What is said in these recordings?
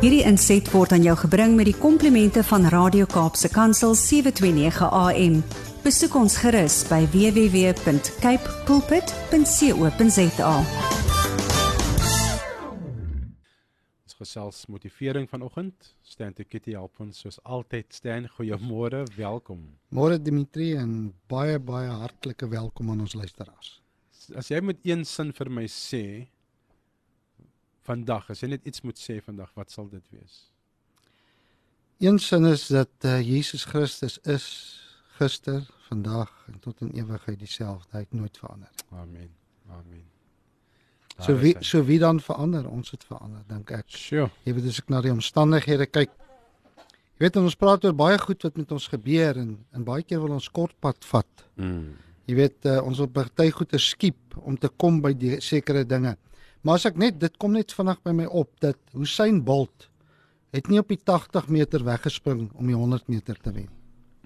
Hierdie inset word aan jou gebring met die komplimente van Radio Kaapse Kansel 729 AM. Besoek ons gerus by www.cape pulpit.co.za. Ons gesels motivering vanoggend. Stan Tikiti help ons soos altyd. Stan, goeiemôre, welkom. Môre Dimitri en baie baie hartlike welkom aan ons luisteraars. As jy met een sin vir my sê vandag, as jy net iets moet sê vandag, wat sal dit wees? Een sin is dat uh, Jesus Christus is gister, vandag en tot in ewigheid dieselfde. Hy het nooit verander. Amen. Amen. So wie so wie dan verander? Ons het verander, dink ek. Sjoe. Jy weet as ek na die omstandighede kyk. Jy weet ons praat oor baie goed wat met ons gebeur en en baie keer wil ons kortpad vat. Mm. Jy weet uh, ons wil party goeie skiep om te kom by die sekere dinge. Maar as ek net dit kom net vinnig by my op dat Usain Bolt het nie op die 80 meter weggespring om die 100 meter te wen.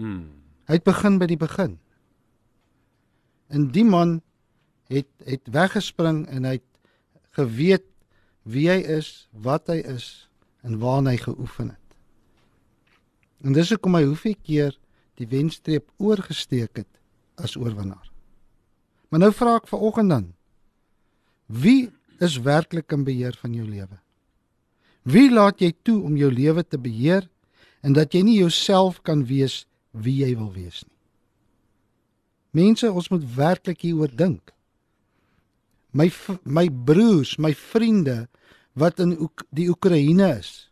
Mm. Hy het begin by die begin. En die man het het weggespring en hy het geweet wie hy is, wat hy is en waarna hy geoefen het. En dis hoekom hy hoeveel keer die wenstreep oorgesteek het as oorwinnaar. Maar nou vra ek vanoggend dan: Wie is werklik in beheer van jou lewe? Wie laat jy toe om jou lewe te beheer en dat jy nie jouself kan wees wie jy wil wees nie? Mense, ons moet werklik hieroor dink. My my broers, my vriende wat in Oek die Oekraïne is.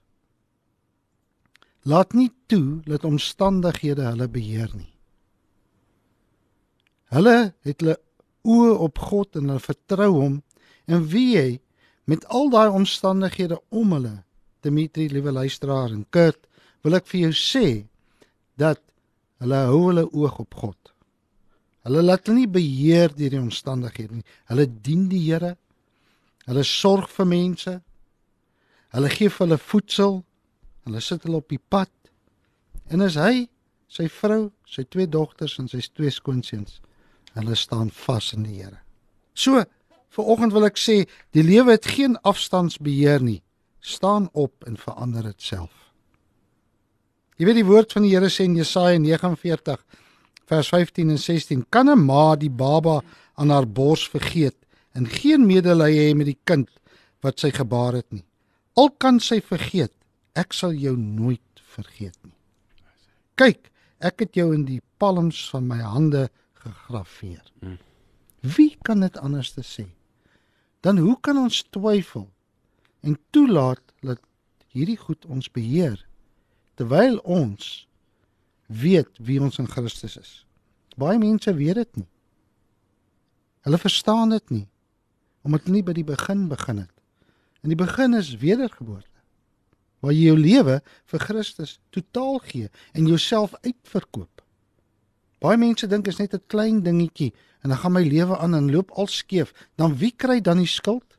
Laat nie toe dat omstandighede hulle beheer nie. Hulle het hulle oë op God en hulle vertrou hom en wie jy met al daai omstandighede om hulle Dimitri liewe luisteraar en Kurt wil ek vir jou sê dat hulle hou hulle oog op God. Hulle laat hulle nie beheer deur die omstandighede nie. Hulle dien die Here. Hulle sorg vir mense. Hulle gee vir hulle voedsel. Hulle sit hulle op die pad. En as hy, sy vrou, sy twee dogters en sy twee skoonseuns, hulle staan vas in die Here. So, Vanoggend wil ek sê, die lewe het geen afstandsbeheer nie. Staan op en verander dit self. Jy weet die woord van die Here sê in Jesaja 49 vers 15 en 16: Kan 'n ma die baba aan haar bors vergeet en geen medelee hê met die kind wat sy gebaar het nie? Al kan sy vergeet, ek sal jou nooit vergeet nie. Kyk, ek het jou in die palms van my hande gegraveer. Wie kan dit anders te sê? Dan hoe kan ons twyfel en toelaat dat hierdie goed ons beheer terwyl ons weet wie ons in Christus is? Baie mense weet dit nie. Hulle verstaan dit nie omdat hulle nie by die begin begin het. En die begin is wedergeboorte. Waar jy jou lewe vir Christus totaal gee en jouself uitverkoop. Baie mense dink is net 'n klein dingetjie en dan gaan my lewe aan en loop al skeef. Dan wie kry dan die skuld?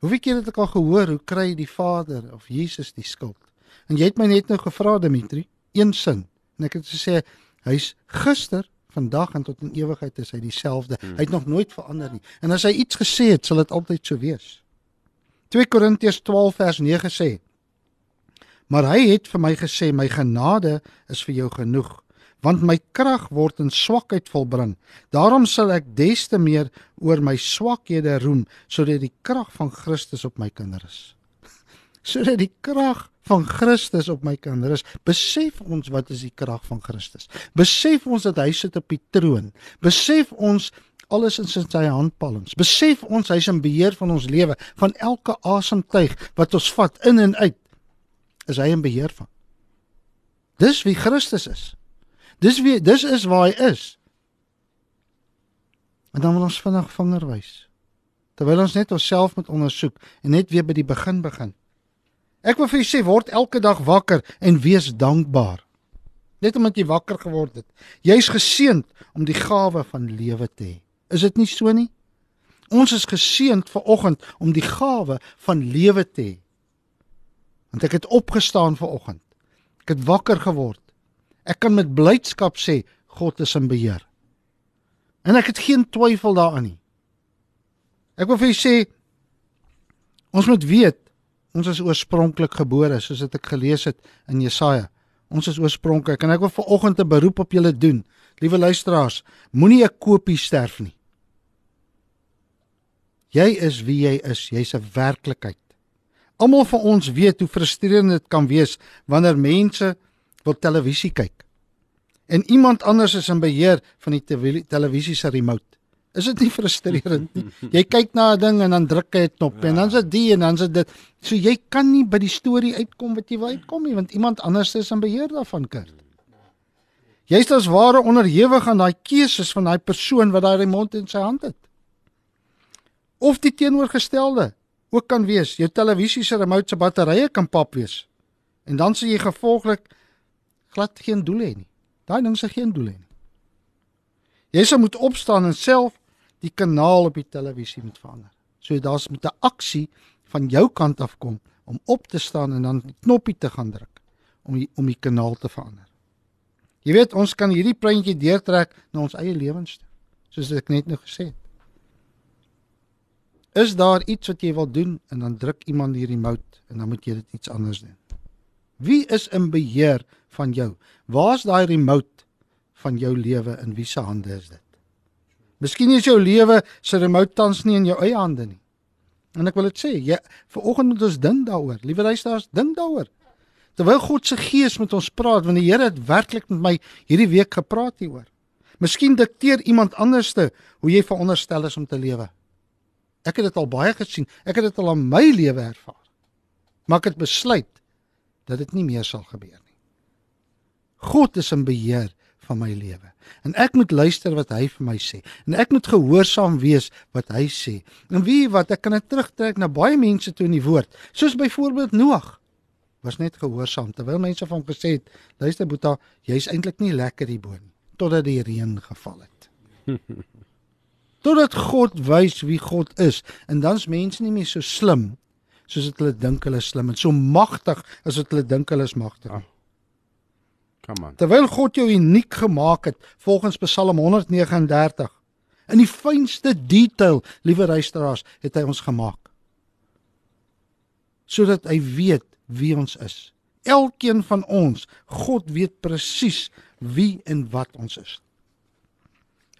Hoeveel keer het ek al gehoor hoe kry die Vader of Jesus die skuld? En jy het my net nou gevra Dimitri, een sin. En ek het gesê hy's gister, vandag en tot in ewigheid is hy dieselfde. Hmm. Hy het nog nooit verander nie. En as hy iets gesê het, sal dit altyd so wees. 2 Korintiërs 12 vers 9 sê: Maar hy het vir my gesê my genade is vir jou genoeg want my krag word in swakheid volbring. Daarom sal ek des te meer oor my swakhede roem sodat die krag van Christus op my kan rus. Sodat die krag van Christus op my kan rus. Besef ons wat is die krag van Christus? Besef ons dat hy sit op die troon. Besef ons alles is in sy handpalms. Besef ons hy's in beheer van ons lewe, van elke asemtuig wat ons vat in en uit. Is hy in beheer van? Dis wie Christus is. Dis wie dis is waar hy is. En dan wil ons vinnig vinger wys. Terwyl ons net onsself moet ondersoek en net weer by die begin begin. Ek wil vir julle sê word elke dag wakker en wees dankbaar. Net omdat jy wakker geword het. Jy's geseënd om die gawe van lewe te hê. Is dit nie so nie? Ons is geseënd ver oggend om die gawe van lewe te hê. Want ek het opgestaan ver oggend. Ek het wakker geword. Ek kan met blydskap sê God is in beheer. En ek het geen twyfel daaraan nie. Ek wil vir julle sê ons moet weet ons is oorspronklik gebore, soos dit ek gelees het in Jesaja. Ons is oorspronklik en ek wil vanoggend 'n beroep op julle doen. Liewe luisteraars, moenie 'n kopie sterf nie. Jy is wie jy is, jy's 'n werklikheid. Almal van ons weet hoe frustrerend dit kan wees wanneer mense wil televisie kyk. En iemand anders is in beheer van die televisie se remote. Is dit nie frustrerend nie? Jy kyk na 'n ding en dan druk jy 'n knop ja. en dan is dit die en dan is dit so jy kan nie by die storie uitkom wat jy wil uitkom nie want iemand anders is in beheer daarvan kind. Jy's as ware onderhewig aan daai keuses van daai persoon wat daai remote in sy hand het. Of die teenoorgestelde ook kan wees, jou televisie se remote se batterye kan pap wees. En dan sê jy gevolglik glad geen doel hê nie. Daai ding se geen doel hê nie. Jy sal moet opstaan en self die kanaal op die televisie moet verander. So daar's met 'n aksie van jou kant af kom om op te staan en dan knoppie te gaan druk om die, om die kanaal te verander. Jy weet ons kan hierdie prentjie deurtrek na ons eie lewens toe, soos ek net nou gesê het. Is daar iets wat jy wil doen en dan druk iemand die remote en dan moet jy dit iets anders doen. Wie is in beheer van jou? Waar's daai remote van jou lewe in wie se hande is dit? Miskien is jou lewe se remote tans nie in jou eie hande nie. En ek wil dit sê, jy vanoggend moet ons dink daaroor. Liewe luisteraars, dink daaroor. Terwyl God se Gees met ons praat, want die Here het werklik met my hierdie week gepraat hieroor. Miskien dikteer iemand anderste hoe jy veronderstel is om te lewe. Ek het dit al baie gesien. Ek het dit al in my lewe ervaar. Maar ek het besluit dat dit nie meer sal gebeur nie. God is in beheer van my lewe. En ek moet luister wat hy vir my sê. En ek moet gehoorsaam wees wat hy sê. En wie wat ek kan dit terugtrek na baie mense toe in die woord. Soos byvoorbeeld Noag was net gehoorsaam terwyl mense van hom gesê het, luister Boeta, jy's eintlik nie lekker hierbo nie totdat die reën geval het. totdat God wys wie God is en dan's mense nie meer so slim soos wat hulle dink hulle is slim en so magtig as wat hulle dink hulle is magtig. Oh. Come on. Terwyl God jou uniek gemaak het volgens Psalm 139 in die fynste detail, liewe luisteraars, het hy ons gemaak. Sodat hy weet wie ons is. Elkeen van ons, God weet presies wie en wat ons is.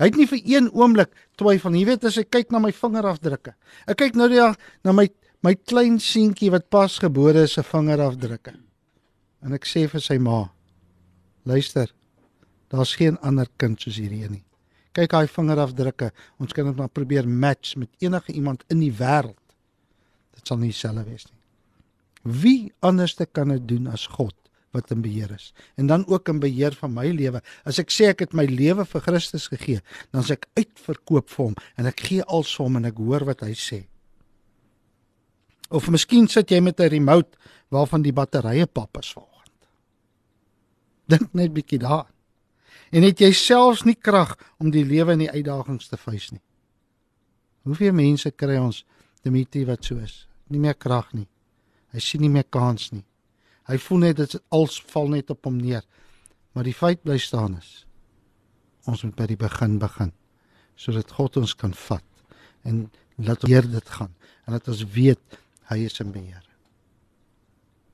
Hy het nie vir een oomblik twyfel nie. Jy weet as ek kyk na my vingerafdrukke. Ek kyk nou die na my my klein seentjie wat pas gebore is se vingerafdrukke. En ek sê vir sy ma: Luister. Daar's geen ander kind soos hierdie een nie. Kyk daai vingerafdrukke. Ons kan dit maar probeer match met enige iemand in die wêreld. Dit sal nie dieselfde wees nie. Wie anderste kan dit doen as God wat in beheer is? En dan ook in beheer van my lewe. As ek sê ek het my lewe vir Christus gegee, dan sê ek uitverkoop vir hom en ek gee als vir hom en ek hoor wat hy sê. Of miskien sit jy met 'n remote waarvan die batterye pap is vol. Dink net bietjie daar. En het jy selfs nie krag om die lewe en die uitdagings te face nie. Hoeveel mense kry ons Dimitri wat so is? Nie meer krag nie. Hy sien nie meer kans nie. Hy voel net dit als val net op hom neer. Maar die feit bly staan is ons moet by die begin begin sodat God ons kan vat en laat hier dit gaan en dat ons weet hy is in beheer.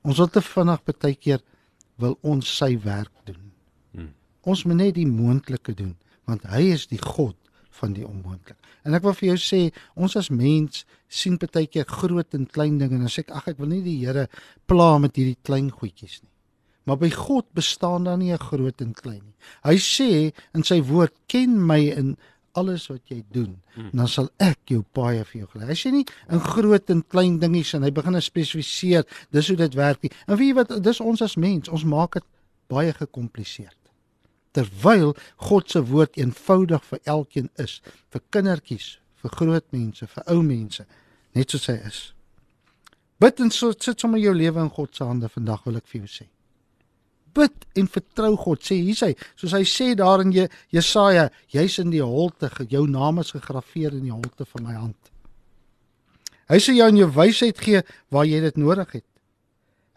Ons wil te vinnig baie keer wil ons sy werk doen. Hmm. Ons moet net die moontlike doen want hy is die God van die onmoontlik. En ek wil vir jou sê, ons as mens sien baie keer groot en klein dinge en dan sê ek ag ek wil nie die Here pla met hierdie klein goedjies nie. Maar by God bestaan daar nie 'n groot en klein nie. Hy sê in sy woord, "Ken my in alles wat jy doen, hmm. dan sal ek jou paai vir jou gelei." Hy sê nie in groot en klein dingetjies en hy begin spesifiseer, dis hoe dit werk nie. En weet jy wat, dis ons as mens, ons maak dit baie gekompliseer terwyl God se woord eenvoudig vir elkeen is, vir kindertjies, vir groot mense, vir ou mense, net soos hy is. Bid en so sit sommer jou lewe in God se hande vandag wil ek vir jou sê. Bid en vertrou God, sê hier sê, soos hy sê daar in Je, Jesaja, jy's in die holte, jou naam is gegraveer in die holte van my hand. Hy sê jou in jou wysheid gee waar jy dit nodig het.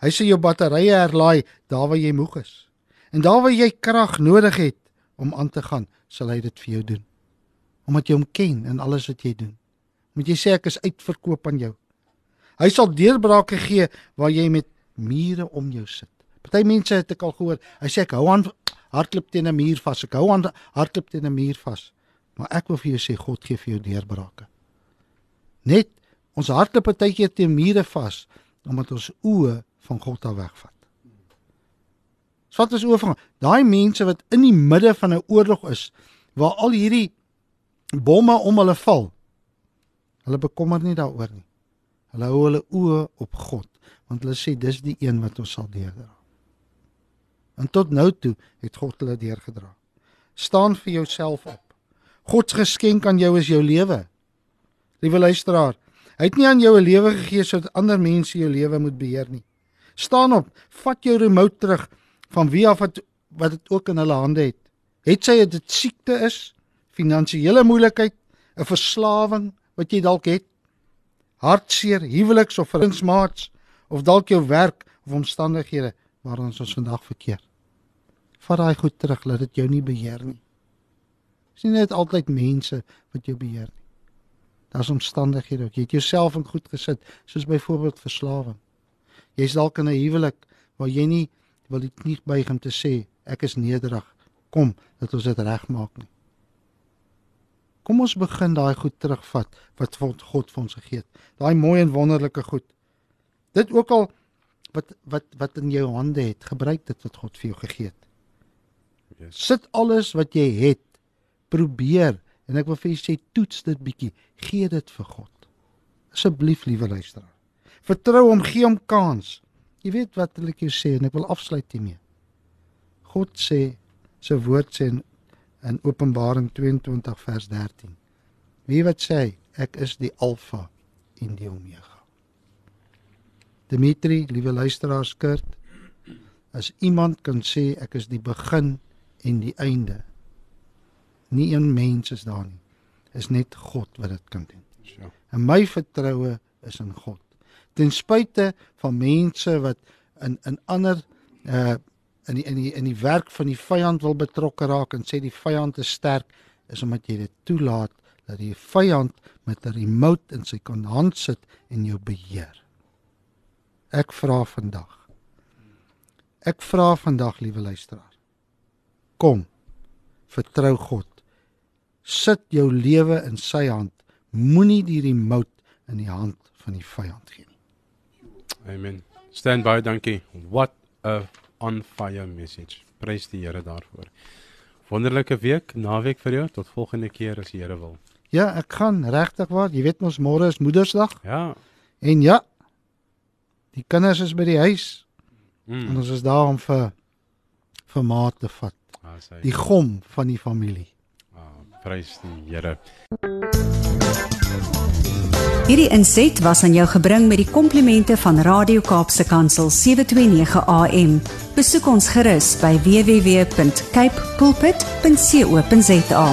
Hy sê jou batterye herlaai daar waar jy moeg is. En daar waar jy krag nodig het om aan te gaan, sal hy dit vir jou doen. Omdat jy hom ken in alles wat jy doen. Moet jy sê ek is uitverkoop aan jou. Hy sal deurbrake gee waar jy met mure om jou sit. Party mense het ek al gehoor, hy sê ek hou aan hardloop teen 'n muur vas. Ek hou aan hardloop teen 'n muur vas. Maar ek wil vir jou sê God gee vir jou deurbrake. Net ons hardloop partykeer teen mure vas omdat ons oë van God af wegvat. Wat is oor van daai mense wat in die midde van 'n oorlog is waar al hierdie bomme om hulle val. Hulle bekommer nie daaroor nie. Hulle hou hulle oë op God want hulle sê dis die een wat ons sal deurdra. En tot nou toe het God hulle deurgedra. Staan vir jouself op. God se geskenk aan jou is jou lewe. Liewe luisteraar, hy het nie aan jou 'n lewe gegee sodat ander mense jou lewe moet beheer nie. Staan op, vat jou remote terug van wie af wat wat dit ook in hulle hande het. Het sy dit siekte is, finansiële moeilikheid, 'n verslawing wat jy dalk het, hartseer, huweliks of vriendsmaats of dalk jou werk of omstandighede waarin ons vandag verkeer. Vat daai goed terug, laat dit jou nie beheer nie. Dis nie net altyd mense wat jou beheer nie. Daar's omstandighede ook. Jy het jouself in goed gesit, soos byvoorbeeld verslawing. Jy's dalk in 'n huwelik waar jy nie wil dit nie buig om te sê ek is nederig. Kom, dat ons dit regmaak nie. Kom ons begin daai goed terugvat wat God vir ons gegee het. Daai mooi en wonderlike goed. Dit ook al wat wat wat in jou hande het, gebruik dit wat God vir jou gegee het. Yes. Sit alles wat jy het, probeer en ek wil vir julle sê toets dit bietjie, gee dit vir God. Asseblief liewe luisteraar. Vertrou hom, gee hom kans. Jy weet wat ek jou sê en ek wil afsluit hiermee. God sê sy woord sê in, in Openbaring 22 vers 13. Wie wat sê ek is die alfa en die omega. Dimitri, liewe luisteraars, Kurt, as iemand kan sê ek is die begin en die einde. Nie een mens is daar nie. Is net God wat dit kan doen. Ja. En my vertroue is in God. Ten spyte van mense wat in in ander uh in die, in die in die werk van die vyand wil betrokke raak en sê die vyand is sterk is omdat jy dit toelaat dat die vyand met 'n remote in sy hand sit en jou beheer. Ek vra vandag. Ek vra vandag, liewe luisteraar. Kom. Vertrou God. Sit jou lewe in sy hand. Moenie die remote in die hand van die vyand gee nie. Amen. Stand by, dankie. What a on fire message. Prys die Here daarvoor. Wonderlike week, naweek vir jou. Tot volgende keer as die Here wil. Ja, ek gaan regtig waar. Jy weet mos môre is Moedersdag. Ja. En ja, Die kinders is by die huis. Mm. En ons is daar om vir vir maat te vat. Ah, die gom van die familie. Ah, prys die Here. Hierdie inset was aan jou gebring met die komplimente van Radio Kaapse Kansel 729 AM. Besoek ons gerus by www.cape pulpit.co.za.